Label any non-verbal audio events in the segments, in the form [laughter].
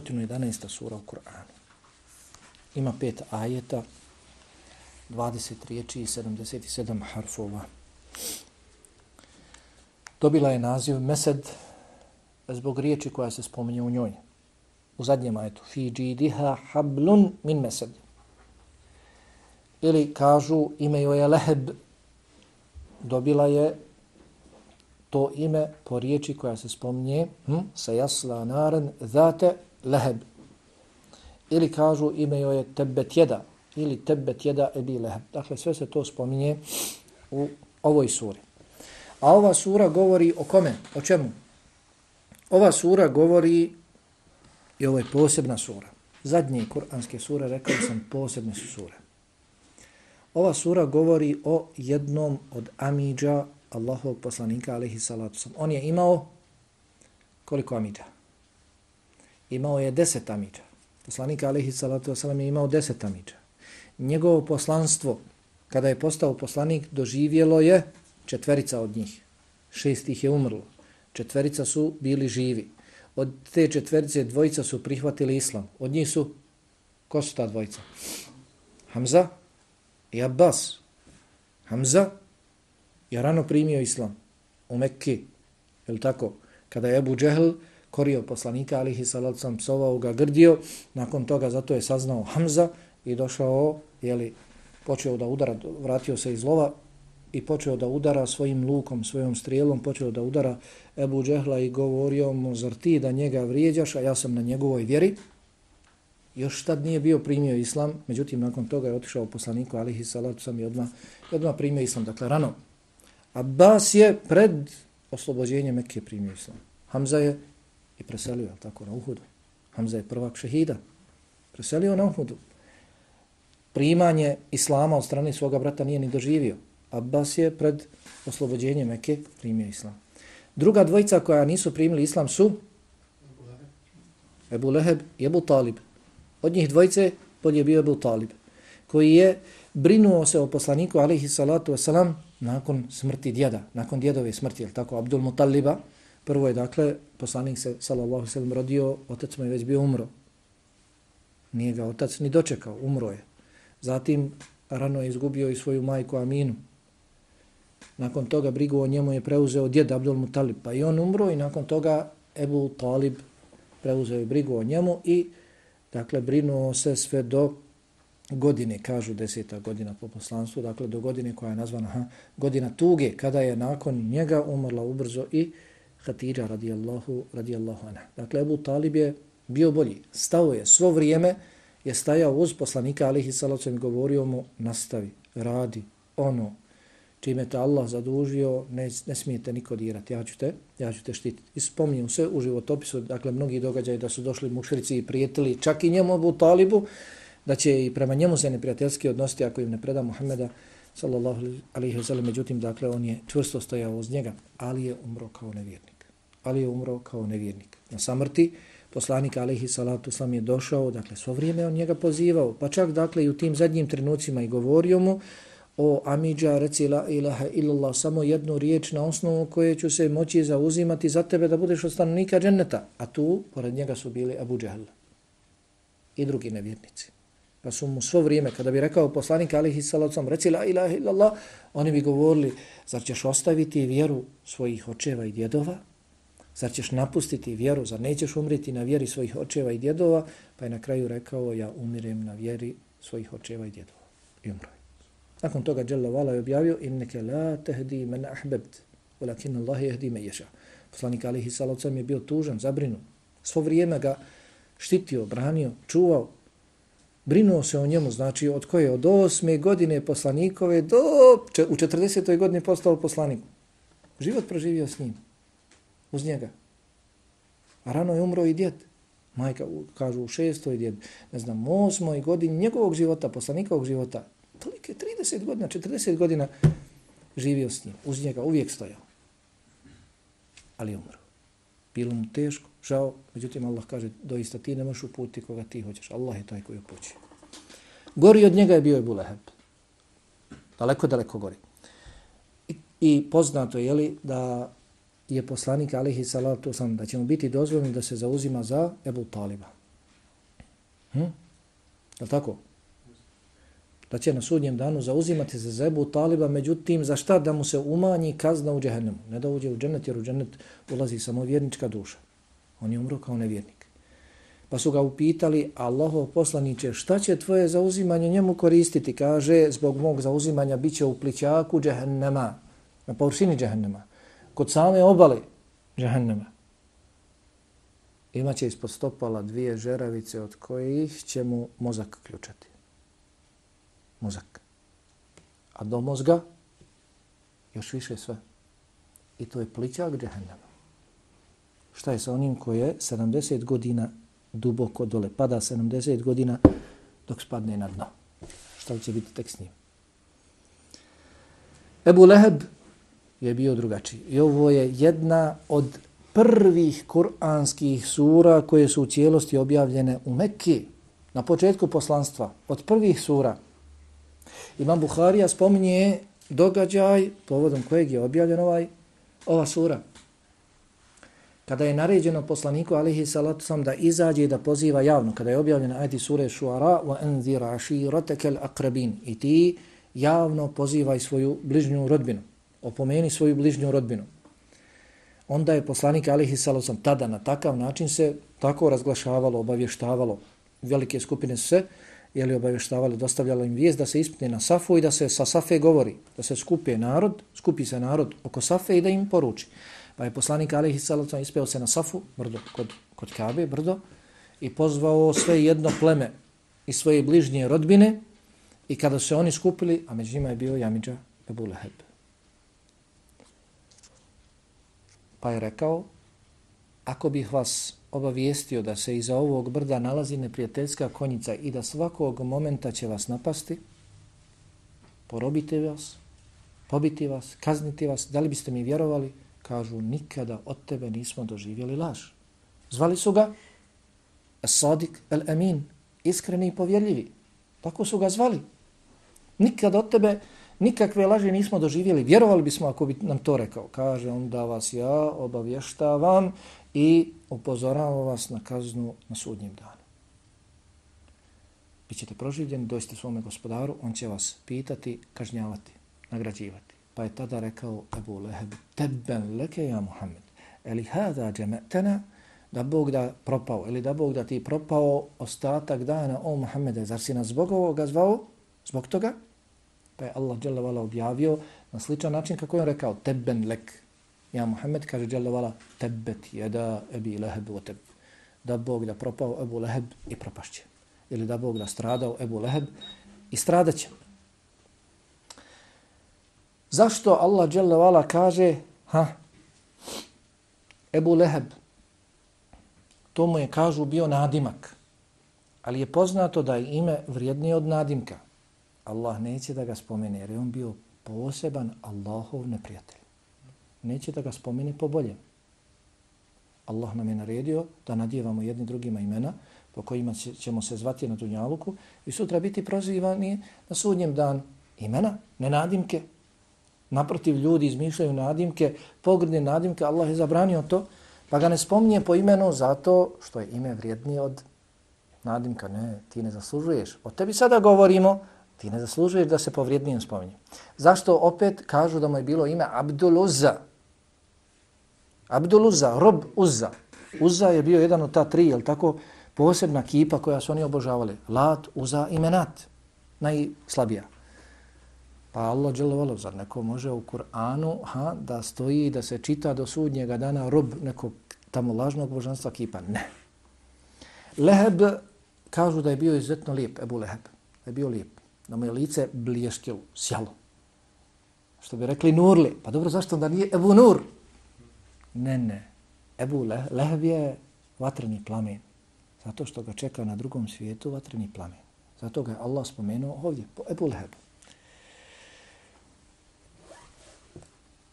111. sura u Kur'anu. Ima pet ajeta, 20 riječi i 77 harfova. Dobila je naziv Mesed zbog riječi koja se spominje u njoj. U zadnjem ajetu. Fi džidiha hablun min mesed. Ili kažu ime joj je Leheb. Dobila je to ime po riječi koja se spominje hm, sa jasla naren zate Leheb. Ili kažu ime joj je Tebet jeda. Ili Tebet jeda ebi Leheb. Dakle, sve se to spominje u ovoj suri. A ova sura govori o kome? O čemu? Ova sura govori, i ovo je posebna sura. Zadnje kuranske sure, rekao sam, posebne su sure. Ova sura govori o jednom od amidža Allahovog poslanika, alaihi salatu sam. On je imao koliko amidža? Imao je deset amidža. Poslanik, alihi salatu wasalam je imao deset amidža. Njegovo poslanstvo, kada je postao poslanik, doživjelo je četverica od njih. Šest ih je umrlo. Četverica su bili živi. Od te četverice dvojica su prihvatili islam. Od njih su, ko su ta dvojica? Hamza i Abbas. Hamza je rano primio islam u Mekki. Je li tako? Kada je Abu Džehl korio poslanika, alihi salat sam psovao ga grdio, nakon toga zato je saznao Hamza i došao, je li, počeo da udara, vratio se iz lova, i počeo da udara svojim lukom, svojom strijelom, počeo da udara Ebu Džehla i govorio mu, zar ti da njega vrijeđaš, a ja sam na njegovoj vjeri. Još tad nije bio primio islam, međutim, nakon toga je otišao poslaniku, alihi salatu sam i odmah, odmah primio islam, dakle, rano. Abbas je pred oslobođenjem Mekke primio islam. Hamza je i preselio, tako, na Uhudu. Hamza je prvak šehida. Preselio na Uhudu. Primanje islama od strane svoga brata nije ni doživio. Abbas je pred oslobođenjem Mekke primio islam. Druga dvojica koja nisu primili islam su Ebu Leheb i Ebu Talib. Od njih dvojice bolje bio Ebu Talib, koji je brinuo se o poslaniku alaihi salatu wasalam nakon smrti djeda, nakon djedove smrti, je tako, Abdul Mutaliba. Prvo je, dakle, poslanik se, sallallahu sallam, rodio, otac mu je već bio umro. Nije ga otac ni dočekao, umro je. Zatim, rano je izgubio i svoju majku Aminu, Nakon toga brigu o njemu je preuzeo djed Abdul Mutalib, pa i on umro i nakon toga Ebu Talib preuzeo je brigu o njemu i dakle brinuo se sve do godine, kažu deseta godina po poslanstvu, dakle do godine koja je nazvana ha, godina tuge, kada je nakon njega umrla ubrzo i Hatidža radijallahu, radijallahu anha. Dakle, Ebu Talib je bio bolji. Stao je svo vrijeme, je stajao uz poslanika alihi salacom i govorio mu nastavi, radi ono čime te Allah zadužio, ne, ne smijete niko dirati, ja ću te, ja ću te štititi. I spominju se u životopisu, dakle, mnogi događaji da su došli mušrici i prijetili čak i njemu Abu Talibu, da će i prema njemu se neprijateljski odnosti ako im ne preda Muhammeda, sallallahu alaihi wa sallam, međutim, dakle, on je čvrsto stojao uz njega, ali je umro kao nevjernik. Ali je umro kao nevjernik. Na samrti, poslanik alaihi salatu sallam je došao, dakle, svo vrijeme on njega pozivao, pa čak, dakle, i u tim zadnjim trenucima i govorio mu, o Amidža, reci la ilaha illallah, samo jednu riječ na osnovu koje ću se moći zauzimati za tebe da budeš od stanovnika dženneta. A tu, pored njega su bili Abu Džahl i drugi nevjernici. Pa su mu svo vrijeme, kada bi rekao poslanik alihi salacom, reci la ilaha illallah, oni bi govorili, zar ćeš ostaviti vjeru svojih očeva i djedova? Zar ćeš napustiti vjeru? Zar nećeš umriti na vjeri svojih očeva i djedova? Pa je na kraju rekao, ja umirem na vjeri svojih očeva i djedova. I umro Nakon toga Jalla Vala je objavio inneke la tehdi men ahbebt, walakin Allah jehdi me ješa. Poslanik Alihi salacom je bio tužan, zabrinut. Svo vrijeme ga štitio, branio, čuvao. Brinuo se o njemu, znači od koje? Od osme godine poslanikove do u 40. godini postao poslanik. Život proživio s njim. Uz njega. A rano je umro i djed. Majka, kažu, u šestoj djed. Ne znam, u osmoj godini njegovog života, poslanikovog života, tolike 30 godina, 40 godina živio s njim, uz njega uvijek stojao. Ali umro. Bilo mu teško, žao, međutim Allah kaže, doista ti ne možeš uputiti koga ti hoćeš. Allah je taj koji upući. Gori od njega je bio Ebu Leheb. Daleko, daleko gori. I, I poznato je li da je poslanik alihi salatu sam da će mu biti dozvoljeno da se zauzima za Ebu Taliba. Hm? Je tako? Da će na sudnjem danu zauzimati za zebu taliba, međutim, za šta da mu se umanji kazna u džehennemu? Ne da uđe u džennet, jer u džennet ulazi samo vjernička duša. On je umro kao nevjernik. Pa su ga upitali, Allahov poslaniće, šta će tvoje zauzimanje njemu koristiti? Kaže, zbog mog zauzimanja bit će u plićaku džehennema, na površini džehennema, kod same obale džehennema. Imaće ispod stopala dvije žeravice od kojih će mu mozak ključati. Mozak. A do mozga još više sve. I to je plićak džehennema. Šta je sa onim koje je 70 godina duboko dole. Pada 70 godina dok spadne na dno. Šta će biti tek s njim? Ebu Leheb je bio drugačiji. I ovo je jedna od prvih kuranskih sura koje su u cijelosti objavljene u Mekki na početku poslanstva. Od prvih sura. Imam Buharija spominje događaj povodom kojeg je objavljen ovaj, ova sura kada je naređeno poslaniku alihi salatu sam da izađe i da poziva javno, kada je objavljena ajti sure šuara wa enzir aširatekel akrabin i ti javno pozivaj svoju bližnju rodbinu, opomeni svoju bližnju rodbinu. Onda je poslanik alihi salatu sam tada na takav način se tako razglašavalo, obavještavalo. Velike skupine su se je li obavještavali, dostavljala im vijest da se ispne na safu i da se sa safe govori, da se skupi narod, skupi se narod oko safe i da im poruči. Pa je poslanik Alihi Salatu ispeo se na Safu, brdo, kod, kod Kabe, brdo, i pozvao sve jedno pleme i svoje bližnje rodbine i kada se oni skupili, a među njima je bio Jamidža Ebu Leheb. Pa je rekao, ako bih vas obavijestio da se iza ovog brda nalazi neprijateljska konjica i da svakog momenta će vas napasti, porobite vas, pobiti vas, kazniti vas, da li biste mi vjerovali? kažu nikada od tebe nismo doživjeli laž. Zvali su ga As-Sadik al-Amin, iskreni i povjerljivi. Tako su ga zvali. Nikada od tebe nikakve laži nismo doživjeli. Vjerovali bismo ako bi nam to rekao. Kaže on da vas ja obavještavam i upozoravam vas na kaznu na sudnjem danu. Bićete proživljeni, dojste svome gospodaru, on će vas pitati, kažnjavati, nagrađivati. Pa je tada rekao Abu Leheb, tebben leke ja Muhammed, eli hada džemetena, da Bog da propao, ili da Bog da ti propao ostatak dana, o Muhammede, zar si nas zbog ovoga zvao, zbog toga? Pa je Allah dželevala objavio na sličan način kako je on rekao, tebben lek, ja Muhammed, kaže dželevala, tebbet jeda ebi leheb o teb. Da Bog da propao Ebu Leheb i propašće. Ili da Bog da stradao Ebu Leheb i stradaće. Zašto Allah dželle kaže ha Ebu Leheb to mu je kažu bio nadimak ali je poznato da je ime vrijednije od nadimka Allah neće da ga spomene jer je on bio poseban Allahov neprijatelj. Neće da ga spomene po bolje Allah nam je naredio da nadjevamo jedni drugima imena po kojima ćemo se zvati na Dunjaluku i sutra biti prozivani na sudnjem danu. Imena, ne nadimke, Naprotiv, ljudi izmišljaju nadimke, pogrdne nadimke, Allah je zabranio to, pa ga ne spominje po imenu zato što je ime vrijednije od nadimka. Ne, ti ne zaslužuješ. O tebi sada govorimo, ti ne zaslužuješ da se po vrijednijem spominje. Zašto opet kažu da mu je bilo ime Abduluzza? Abduluzza, rob Uzza. Uzza je bio jedan od ta tri, jel tako, posebna kipa koja su oni obožavali. Lat, Uzza i Menat. Najslabija. Pa Allah dželovalo, zar neko može u Kur'anu ha, da stoji da se čita do sudnjega dana rob nekog tamo lažnog božanstva kipa? Ne. Leheb kažu da je bio izuzetno lijep, Ebu Leheb. Da je bio lijep. Da mu je lice blješkilo, sjalo. Što bi rekli Nurli. Pa dobro, zašto onda nije Ebu Nur? Ne, ne. Ebu Leheb je vatreni plamen. Zato što ga čeka na drugom svijetu vatreni plamen. Zato ga je Allah spomenuo ovdje, po Ebu Lehebu.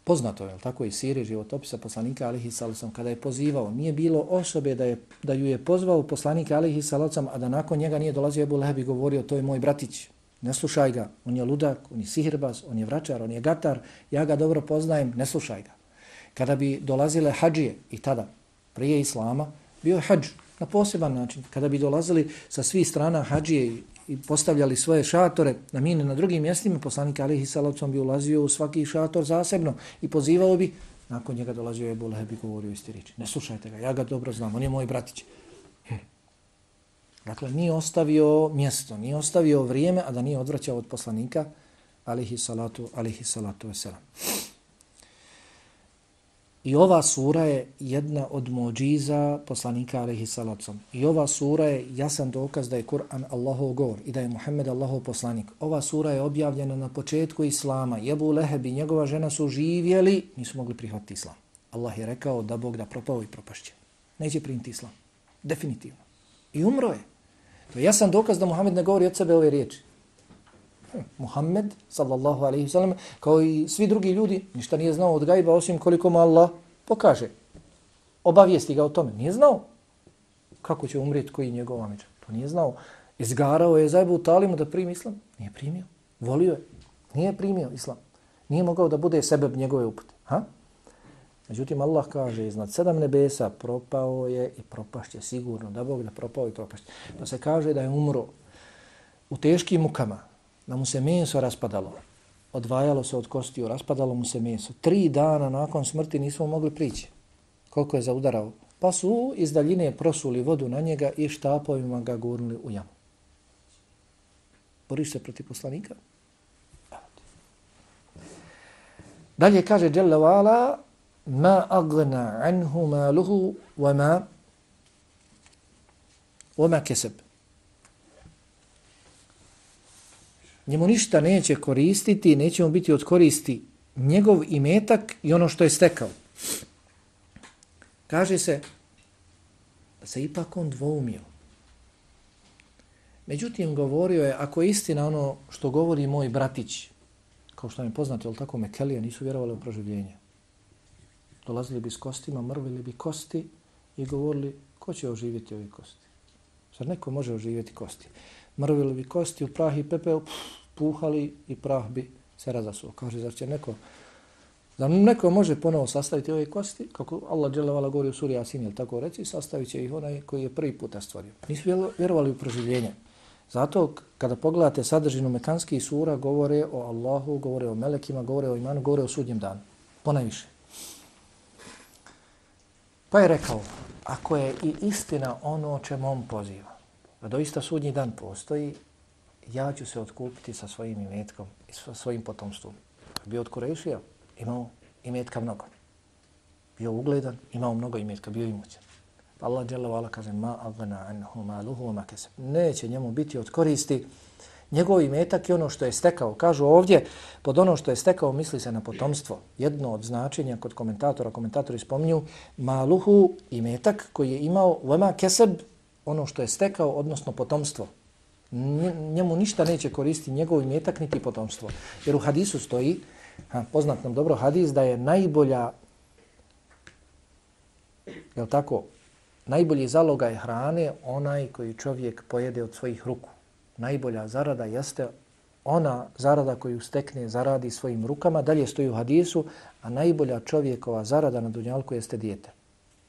Poznato je, tako i siri životopisa poslanika alihi salacom, kada je pozivao, nije bilo osobe da, je, da ju je pozvao poslanika alihi salacom, a da nakon njega nije dolazio Ebu Leheb i govorio, to je moj bratić, ne slušaj ga, on je ludak, on je sihirbaz, on je vračar, on je gatar, ja ga dobro poznajem, ne slušaj ga. Kada bi dolazile hađije i tada, prije islama, bio je hađ, na poseban način. Kada bi dolazili sa svih strana hađije i postavljali svoje šatore na mine na drugim mjestima, poslanik Alihi Salavcom bi ulazio u svaki šator zasebno i pozivao bi, nakon njega dolazio je Leheb i govorio isti riječi. Ne slušajte ga, ja ga dobro znam, on je moj bratić. Dakle, nije ostavio mjesto, nije ostavio vrijeme, a da nije odvraćao od poslanika Alihi Salatu, Alihi Salatu Veselam. I ova sura je jedna od mođiza poslanika alaihi salacom. I ova sura je jasan dokaz da je Kur'an Allahov govor i da je Muhammed Allahov poslanik. Ova sura je objavljena na početku Islama. Jebu Leheb i njegova žena su živjeli, nisu mogli prihvatiti Islam. Allah je rekao da Bog da propao i propašće. Neće primiti Islam. Definitivno. I umro je. To je jasan dokaz da Muhammed ne govori od sebe ove riječi. Hm, Muhammed, sallallahu alaihi sallam, kao i svi drugi ljudi, ništa nije znao od gajba, osim koliko mu Allah pokaže. Obavijesti ga o tome. Nije znao kako će umrijeti koji njegov amiđa. To nije znao. Izgarao je zajbu talimu da primi islam. Nije primio. Volio je. Nije primio islam. Nije mogao da bude sebe njegove upute. Ha? Međutim, Allah kaže, iznad sedam nebesa propao je i propašće sigurno. Da Bog da propao i propašće. Pa se kaže da je umro u teškim mukama, da mu se meso raspadalo, odvajalo se od kostiju, raspadalo mu se meso. Tri dana nakon smrti nismo mogli prići. Koliko je zaudarao? Pa su iz daljine prosuli vodu na njega i štapovima ga gurnuli u jamu. Boriš se protiv poslanika? Dalje kaže Jalla wa'ala ma agna anhu maluhu wa ma wa ma keseb. njemu ništa neće koristiti, neće mu biti od koristi njegov imetak i ono što je stekao. Kaže se da se ipak on dvoumio. Međutim, govorio je, ako je istina ono što govori moj bratić, kao što mi poznate, ali tako Mekelija nisu vjerovali u proživljenje. Dolazili bi s kostima, mrvili bi kosti i govorili, ko će oživjeti ove kosti? Sad neko može oživjeti kosti mrvili bi kosti u prah i pepeo, puhali i prah bi se razasuo. Kaže, zar će neko, da neko može ponovo sastaviti ove kosti, kako Allah dželevala govori u suri Asin, jel tako reci, sastavit će ih onaj koji je prvi puta stvorio. Nisu vjerovali u proživljenje. Zato kada pogledate sadržinu mekanskih sura, govore o Allahu, govore o melekima, govore o imanu, govore o sudnjem danu. Ponajviše. Pa je rekao, ako je i istina ono o čemu on poziva, a doista sudnji dan postoji, ja ću se odkupiti sa svojim imetkom i sa svojim potomstvom. Bio od Kurešija, imao imetka mnogo. Bio ugledan, imao mnogo imetka, bio imućan. Pa Allah dželle vala kaže ma agna anhu maluhu ma kasab. Neće njemu biti od koristi njegov imetak i ono što je stekao. Kažu ovdje, pod ono što je stekao misli se na potomstvo. Jedno od značenja kod komentatora, komentatori spominju maluhu imetak koji je imao vema keseb ono što je stekao, odnosno potomstvo. Njemu ništa neće koristiti njegov imetak niti potomstvo. Jer u hadisu stoji, ha, poznat nam dobro hadis, da je najbolja, je tako, najbolji zaloga je hrane onaj koji čovjek pojede od svojih ruku. Najbolja zarada jeste ona zarada koju stekne, zaradi svojim rukama, dalje stoji u hadisu, a najbolja čovjekova zarada na dunjalku jeste dijete.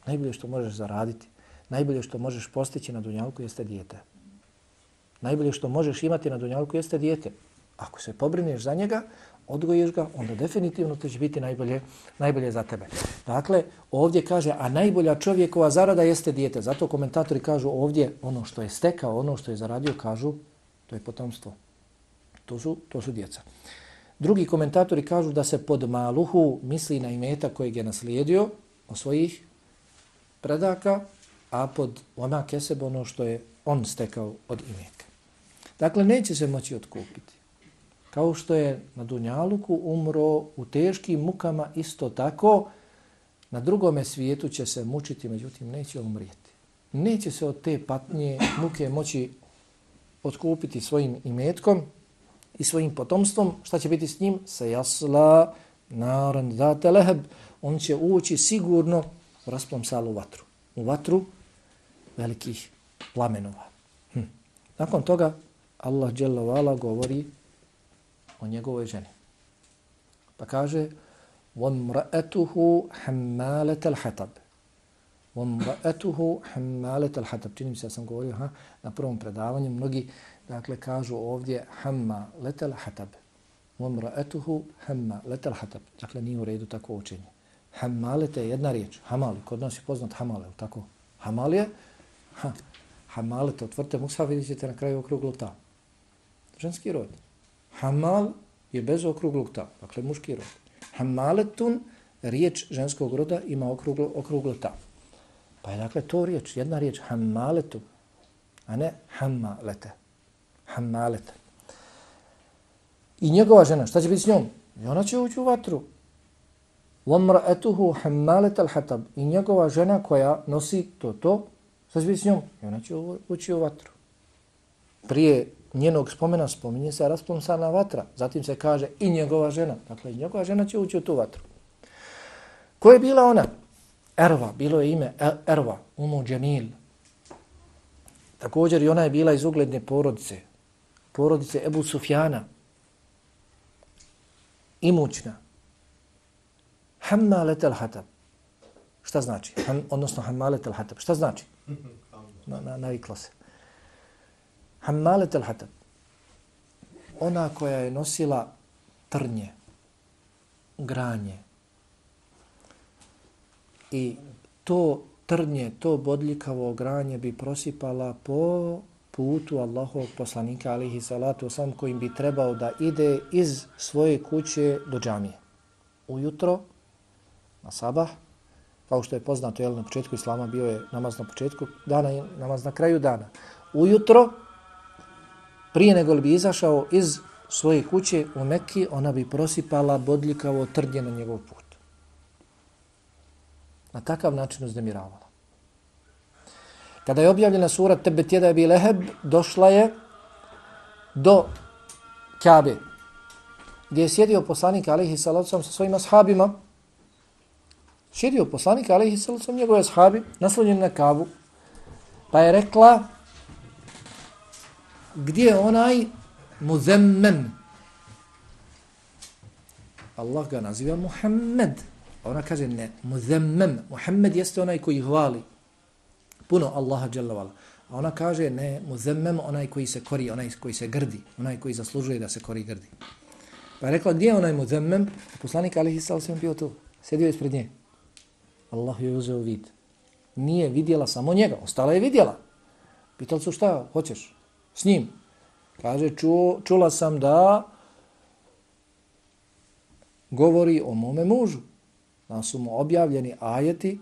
Najbolje što možeš zaraditi najbolje što možeš postići na dunjalku jeste dijete. Najbolje što možeš imati na dunjalku jeste dijete. Ako se pobrineš za njega, odgojiš ga, onda definitivno to će biti najbolje, najbolje za tebe. Dakle, ovdje kaže, a najbolja čovjekova zarada jeste dijete. Zato komentatori kažu ovdje ono što je stekao, ono što je zaradio, kažu, to je potomstvo. To su, to su djeca. Drugi komentatori kažu da se pod maluhu misli na imeta kojeg je naslijedio o svojih predaka, a pod ona keseb ono što je on stekao od imetka. Dakle, neće se moći otkupiti. Kao što je na Dunjaluku umro u teškim mukama isto tako, na drugome svijetu će se mučiti, međutim neće umrijeti. Neće se od te patnje muke moći otkupiti svojim imetkom i svojim potomstvom. Šta će biti s njim? Se jasla naran date leheb. On će ući sigurno u rasplom salu vatru. U vatru velikih plamenova. Hm. Nakon toga Allah dželle govori o njegovoj ženi. Pa kaže: وَمْرَأَتُهُ imra'atuhu الْحَتَبِ hatab وَمْرَأَتُهُ حَمَّالَةَ الْحَتَبِ Čini mi se, ja sam govorio ha, na prvom predavanju, mnogi dakle, kažu ovdje حَمَّالَةَ الْحَتَبِ وَمْرَأَتُهُ حَمَّالَةَ الْحَتَبِ Dakle, nije u redu tako učenje. Hamalete je jedna riječ. Hamali, kod nas je poznat hamale, tako? Hamal je, ha, hamalete, otvrte musa, vidjet ćete na kraju okruglu ta. Ženski rod. Hamal je bez okruglog ta, dakle muški rod. Hamaletun, riječ ženskog roda, ima okruglo, okruglo ta. Pa je dakle to riječ, jedna riječ, hamaletu, a ne hamalete. Hamalete. I njegova žena, šta će biti s njom? I ona će ući u vatru. وَمْرَأَتُهُ حَمَّالَةَ الْحَتَبِ I njegova žena koja nosi to, to, šta će biti s njom? I ona će ući u vatru. Prije njenog spomena spominje se rasplomsana vatra. Zatim se kaže i njegova žena. Dakle, i njegova žena će ući u tu vatru. Ko je bila ona? Erva, bilo je ime e- Erva, Umu Džemil. Također i ona je bila iz ugledne porodice. Porodice Ebu Sufjana. Imućna. Hammalet al hatab. Šta znači? Ham, odnosno hammalet al hatab. Šta znači? Na, na, naviklo se. Hammalet al hatab. Ona koja je nosila trnje, granje. I to trnje, to bodljikavo granje bi prosipala po putu Allahovog poslanika alihi salatu sam kojim bi trebao da ide iz svoje kuće do džamije. Ujutro na sabah, kao što je poznato, jel, na početku islama bio je namaz na početku dana i namaz na kraju dana. Ujutro, prije nego li bi izašao iz svoje kuće u Mekki, ona bi prosipala bodljikavo trnje na njegov put. Na takav način uzdemiravala. Kada je objavljena sura Tebe tjeda je bi leheb, došla je do Kabe, gdje je sjedio poslanik Alihi Salacom sa svojima ashabima, Sjedio poslanik ali salacom, njegove ashabi, naslonjen na Kabu, pa je rekla, gdje je onaj muzemmen? Allah ga naziva Muhammed. A ona kaže ne, muzemmem, Muhammed jeste onaj koji hvali. Puno Allaha dželavala. A ona kaže ne, muzemmem onaj koji se kori, onaj koji se grdi, onaj koji zaslužuje da se kori grdi. Pa je rekla, gdje je onaj muzemmem? Poslanik Ali Hisal bio tu. Sjedio ispred nje. Allah joj uzeo vid. Nije vidjela samo njega, ostala je vidjela. Pitali su šta hoćeš s njim? Kaže, ču, čula sam da govori o mome mužu nam su mu objavljeni ajeti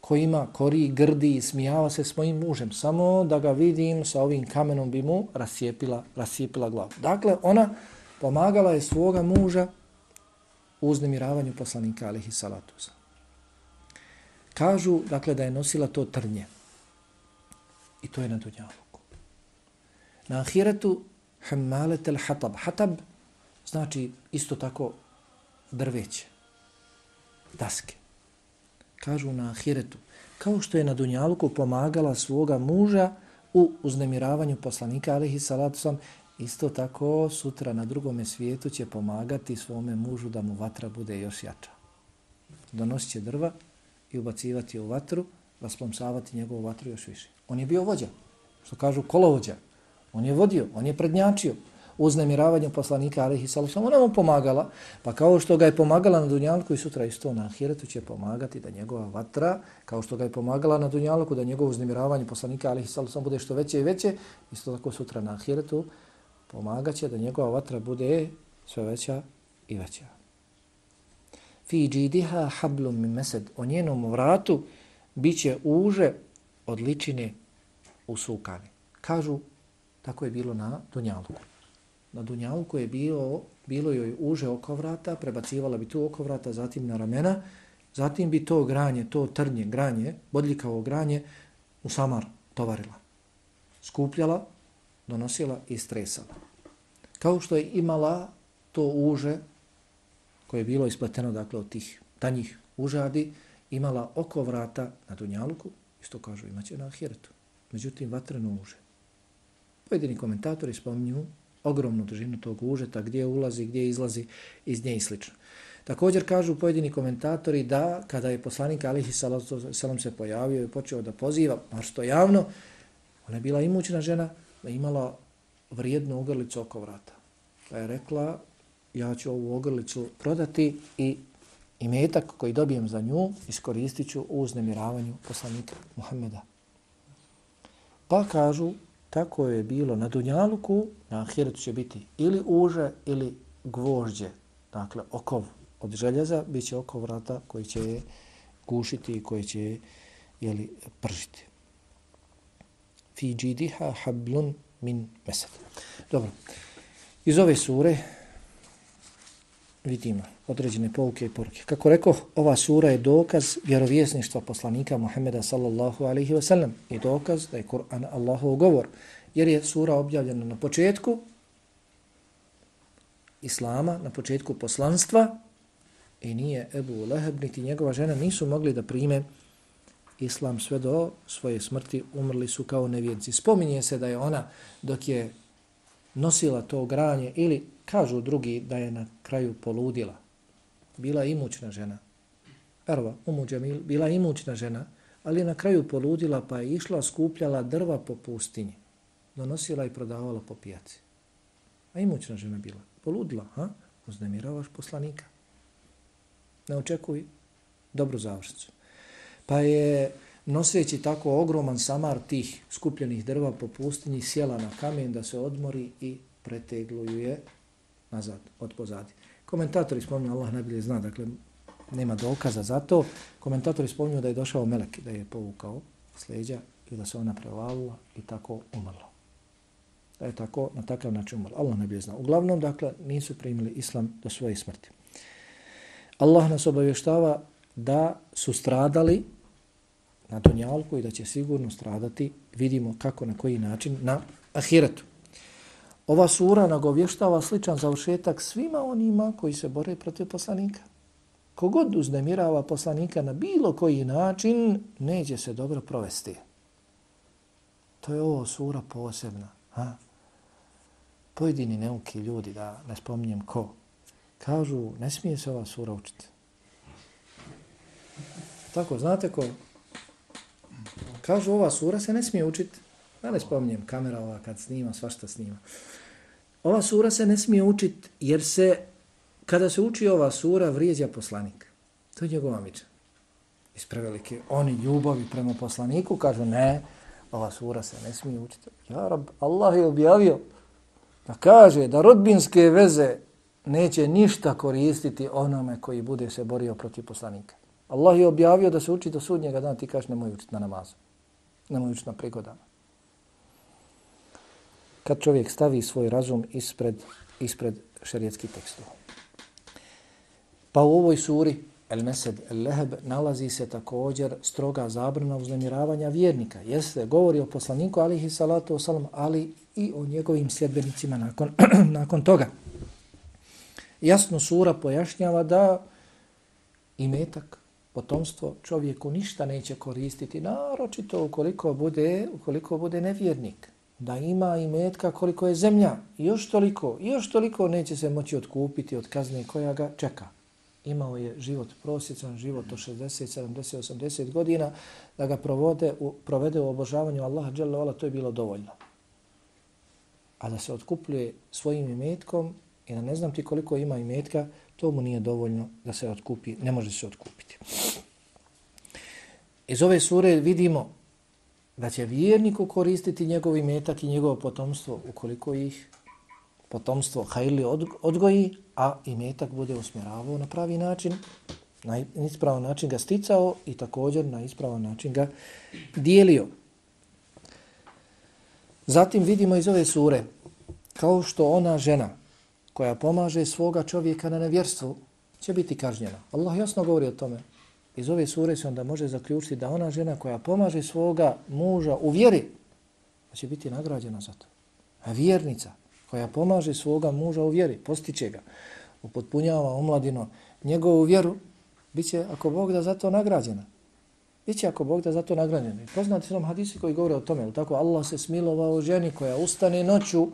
kojima kori, grdi i smijava se s mojim mužem. Samo da ga vidim sa ovim kamenom bi mu rasijepila, rasijepila glavu. Dakle, ona pomagala je svoga muža u uznemiravanju poslanika alihi salatu. Kažu, dakle, da je nosila to trnje. I to je na dunjavuku. Na ahiretu, hammalet el hatab. Hatab znači isto tako drveće. Daske. Kažu na ahiretu. Kao što je na dunjaluku pomagala svoga muža u uznemiravanju poslanika, alihi salatu sam, isto tako sutra na drugome svijetu će pomagati svome mužu da mu vatra bude još jača. Donosit će drva i ubacivati u vatru, rasplomsavati njegovu vatru još više. On je bio vođa, što kažu kolovođa. On je vodio, on je prednjačio uz namiravanje poslanika Alihi Salusam. Ona mu pomagala, pa kao što ga je pomagala na Dunjalku i sutra isto na Ahiretu će pomagati da njegova vatra, kao što ga je pomagala na Dunjalku da njegovo uznemiravanje poslanika Alihi Salusam bude što veće i veće, isto tako sutra na Ahiretu pomagaće da njegova vatra bude sve veća i veća fi džidiha hablum min mesed. O njenom vratu biće uže od ličine usukane. Kažu, tako je bilo na Dunjalku. Na Dunjalku je bilo, bilo joj uže oko vrata, prebacivala bi tu oko vrata, zatim na ramena, zatim bi to granje, to trnje, granje, bodljikavo granje, u samar tovarila. Skupljala, donosila i stresala. Kao što je imala to uže koje je bilo ispleteno dakle od tih tanjih užadi, imala oko vrata na Dunjaluku, isto kažu imaće na Ahiretu. Međutim, vatreno uže. Pojedini komentatori spominju ogromnu dužinu tog užeta, gdje ulazi, gdje izlazi iz nje i slično. Također kažu pojedini komentatori da kada je poslanik Alihi Salam se pojavio i počeo da poziva, bar što javno, ona je bila imućna žena, da imala vrijednu ogrlicu oko vrata. Pa je rekla, ja ću ovu ogrlicu prodati i imetak koji dobijem za nju iskoristit ću u uznemiravanju poslanika Muhammeda. Pa kažu, tako je bilo na Dunjaluku, na Ahiretu će biti ili uže ili gvožđe, dakle okov od željeza, bit će okov vrata koji će je gušiti i koji će je jeli, pržiti. Fi džidiha hablun min mesed. Dobro, iz ove sure vidimo određene pouke i poruke. Kako rekao, ova sura je dokaz vjerovjesništva poslanika Muhammeda sallallahu alaihi wa sallam i dokaz da je Kur'an Allahov govor, jer je sura objavljena na početku Islama, na početku poslanstva i nije Ebu Leheb niti njegova žena nisu mogli da prime Islam sve do svoje smrti, umrli su kao nevjerci. Spominje se da je ona dok je nosila to granje ili kažu drugi da je na kraju poludila. Bila imućna žena. Erva, umuđa bila imućna žena, ali na kraju poludila pa je išla, skupljala drva po pustinji. Donosila i prodavala po pijaci. A imućna žena bila. Poludila, ha? Uznemiravaš poslanika. Ne očekuj dobru završicu. Pa je noseći tako ogroman samar tih skupljenih drva po pustinji sjela na kamen da se odmori i pretegluju je nazad, od pozadi. Komentatori spominju, Allah najbolje zna, dakle, nema dokaza za to. Komentatori spominju da je došao Melek, da je povukao sleđa i da se ona prevalila i tako umrla. Da je tako, na takav način umrla. Allah najbolje zna. Uglavnom, dakle, nisu primili islam do svoje smrti. Allah nas obavještava da su stradali na Dunjalku i da će sigurno stradati, vidimo kako, na koji način, na Ahiretu. Ova sura nagovještava sličan završetak svima onima koji se bore protiv poslanika. Kogod uznemirava poslanika na bilo koji način, neće se dobro provesti. To je ovo sura posebna. Ha? Pojedini neuki ljudi, da ne spominjem ko, kažu, ne smije se ova sura učiti. Tako, znate ko? Kažu, ova sura se ne smije učiti. Da ne spominjem, kamera ova kad snima, svašta snima. Ova sura se ne smije učiti jer se, kada se uči ova sura, vrijeđa poslanik. To je njegov miča. Iz prevelike, oni ljubavi prema poslaniku, kažu ne, ova sura se ne smije učiti. Ja, rab, Allah je objavio da kaže da rodbinske veze neće ništa koristiti onome koji bude se borio protiv poslanika. Allah je objavio da se uči do sudnjega dana, ti kažeš nemoj učiti na namazu, nemoj učiti na prigodama kad čovjek stavi svoj razum ispred, ispred šerijetskih tekstova. Pa u ovoj suri El Mesed El Leheb nalazi se također stroga zabrana uznemiravanja vjernika. Jeste, govori o poslaniku alihi salatu osalam, ali i o njegovim sljedbenicima nakon, [clears throat] nakon toga. Jasno sura pojašnjava da imetak, potomstvo čovjeku ništa neće koristiti, naročito ukoliko bude, ukoliko bude nevjernik da ima i metka koliko je zemlja, još toliko, još toliko neće se moći otkupiti od kazne koja ga čeka. Imao je život, prosječan život od 60, 70, 80 godina, da ga provode, u, provede u obožavanju Allaha dželle to je bilo dovoljno. A da se otkupljuje svojim imetkom i da ne znam ti koliko ima imetka, to mu nije dovoljno da se otkupi, ne može se otkupiti. Iz ove sure vidimo da će vjerniku koristiti njegov imetak i njegovo potomstvo ukoliko ih potomstvo hajli odgoji, a imetak bude usmjeravao na pravi način, na ispravan način ga sticao i također na ispravan način ga dijelio. Zatim vidimo iz ove sure, kao što ona žena koja pomaže svoga čovjeka na nevjerstvu, će biti kažnjena. Allah jasno govori o tome. Iz ove sure se onda može zaključiti da ona žena koja pomaže svoga muža u vjeri, da će biti nagrađena za to. A vjernica koja pomaže svoga muža u vjeri, postiče ga, upotpunjava omladino njegovu vjeru, bit će, ako Bog da, za to nagrađena. Biće ako Bog da zato nagrađena. Poznati su nam hadisi koji govore o tome, tako Allah se smilovao ženi koja ustane noću,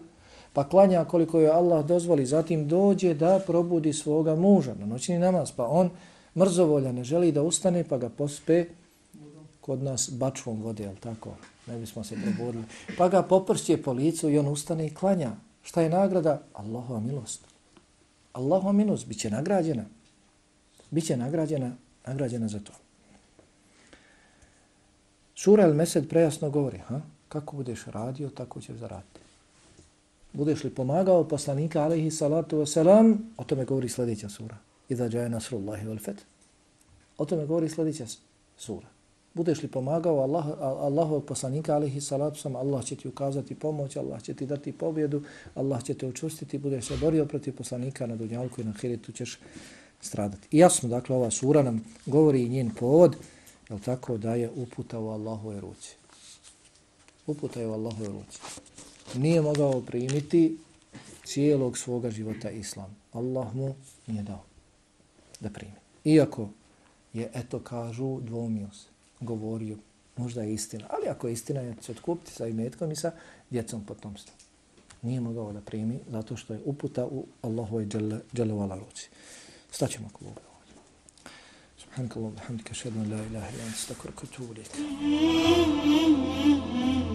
pa klanja koliko je Allah dozvoli, zatim dođe da probudi svoga muža na noćni namaz, pa on mrzovolja ne želi da ustane, pa ga pospe kod nas bačvom vode, jel tako? Ne bismo se probudili. Pa ga popršće po licu i on ustane i klanja. Šta je nagrada? Allahova milost. Allahova milost bit će nagrađena. Biće nagrađena, nagrađena za to. Sura El-Mesed prejasno govori, ha? kako budeš radio, tako ćeš zaraditi. Budeš li pomagao poslanika, alaihi salatu wasalam, o tome govori sljedeća sura. Iza džaje nasrullahi wal fet. O tome govori sljedeća sura. Budeš li pomagao Allah, Allahovog poslanika, alihi salatu sam, Allah će ti ukazati pomoć, Allah će ti dati pobjedu, Allah će te učustiti, budeš se borio protiv poslanika na dunjalku i na hiritu ćeš stradati. I jasno, dakle, ova sura nam govori i njen povod, je tako, da je uputa u Allahove ruci. Uputa je u Allahove ruci. Nije mogao primiti cijelog svoga života islam. Allah mu nije dao da primi. Iako je, eto, kažu, dvomio se, govorio, možda je istina, ali ako je istina, ja će otkupiti sa imetkom i sa djecom potomstva. Nije mogao da primi, zato što je uputa u Allahove dželevala ruci. Staćemo ako Bog dovolje. Subhanakallahu, bihamdika, šedman, la ilaha, ilaha, ilaha, ilaha, ilaha,